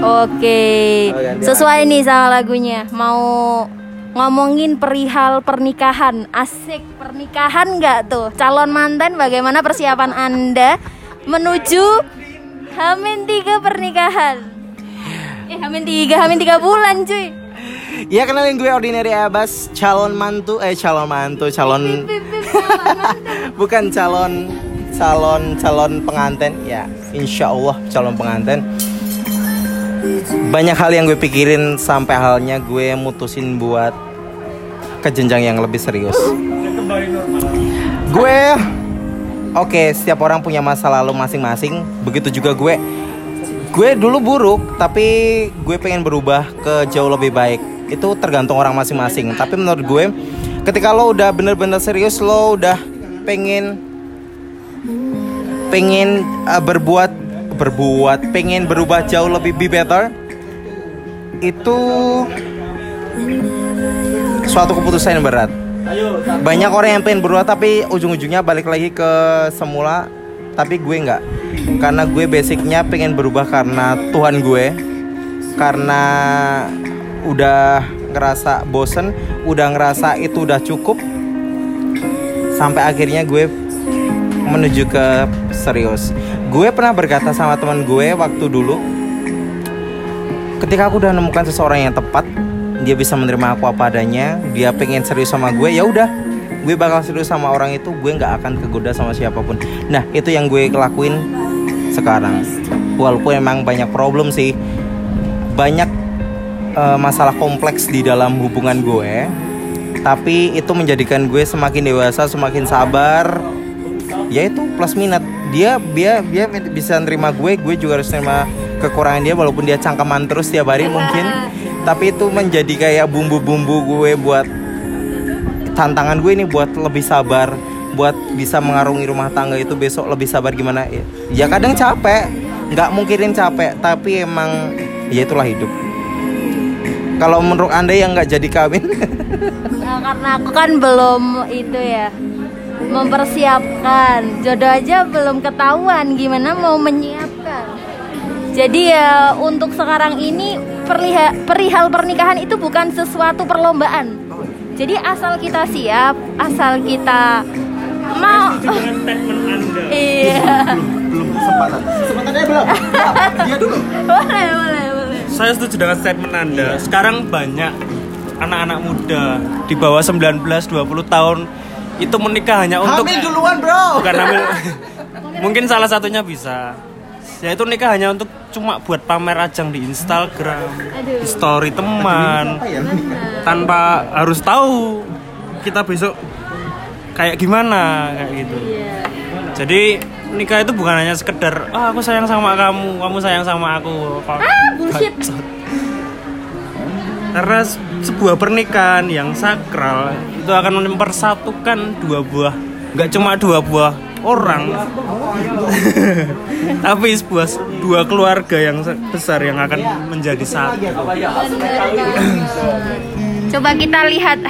Oke. Oh, Sesuai nih sama lagunya. Mau ngomongin perihal pernikahan. Asik pernikahan nggak tuh? Calon mantan bagaimana persiapan Anda menuju Hamin tiga pernikahan? Eh Hamin tiga, Hamin tiga bulan cuy. Ya kenalin gue Ordinary Abbas, calon mantu, eh calon mantu, calon bukan calon calon calon pengantin ya insya Allah calon pengantin banyak hal yang gue pikirin sampai halnya gue mutusin buat ke jenjang yang lebih serius. Gue oke setiap orang punya masa lalu masing-masing. Begitu juga gue. Gue dulu buruk tapi gue pengen berubah ke jauh lebih baik. Itu tergantung orang masing-masing. Tapi menurut gue ketika lo udah bener-bener serius lo udah pengen pengen uh, berbuat berbuat pengen berubah jauh lebih be better itu suatu keputusan yang berat. Banyak orang yang pengen berubah tapi ujung-ujungnya balik lagi ke semula tapi gue nggak. Karena gue basicnya pengen berubah karena Tuhan gue karena udah ngerasa bosen udah ngerasa itu udah cukup sampai akhirnya gue menuju ke serius. Gue pernah berkata sama teman gue waktu dulu, ketika aku udah nemukan seseorang yang tepat, dia bisa menerima aku apa adanya, dia pengen serius sama gue, ya udah, gue bakal serius sama orang itu, gue nggak akan kegoda sama siapa pun. Nah itu yang gue lakuin sekarang. Walaupun emang banyak problem sih, banyak eh, masalah kompleks di dalam hubungan gue, tapi itu menjadikan gue semakin dewasa, semakin sabar, ya itu plus minus dia dia dia bisa nerima gue gue juga harus nerima kekurangan dia walaupun dia cangkeman terus tiap hari mungkin. Tapi itu menjadi kayak bumbu-bumbu gue buat tantangan gue ini buat lebih sabar buat bisa mengarungi rumah tangga itu besok lebih sabar gimana. Ya, ya kadang capek nggak mungkinin capek tapi emang ya itulah hidup. Kalau menurut anda yang nggak jadi kawin? Nah, karena aku kan belum itu ya mempersiapkan. Jodoh aja belum ketahuan gimana mau menyiapkan. Jadi ya untuk sekarang ini perliha- perihal pernikahan itu bukan sesuatu perlombaan. Jadi asal kita siap asal kita mau. Dengan statement Anda. iya. Belum kesempatan kesempatannya belum. Dia dulu. Boleh boleh boleh. Saya setuju dengan statement Anda. Sekarang banyak anak-anak muda di bawah 19 20 tahun itu menikah hanya untuk hamil duluan bro bukan hamil. Mungkin salah satunya bisa. Yaitu nikah hanya untuk cuma buat pamer ajang di Instagram, Aduh. di story teman, ya? tanpa harus tahu kita besok kayak gimana kayak gitu. iya Jadi nikah itu bukan hanya sekedar ah aku sayang sama kamu, kamu sayang sama aku. Ah bullshit Karena se- sebuah pernikahan yang sakral itu akan mempersatukan dua buah, nggak cuma dua buah orang, tapi sebuah dua keluarga yang besar yang akan menjadi satu. Coba kita lihat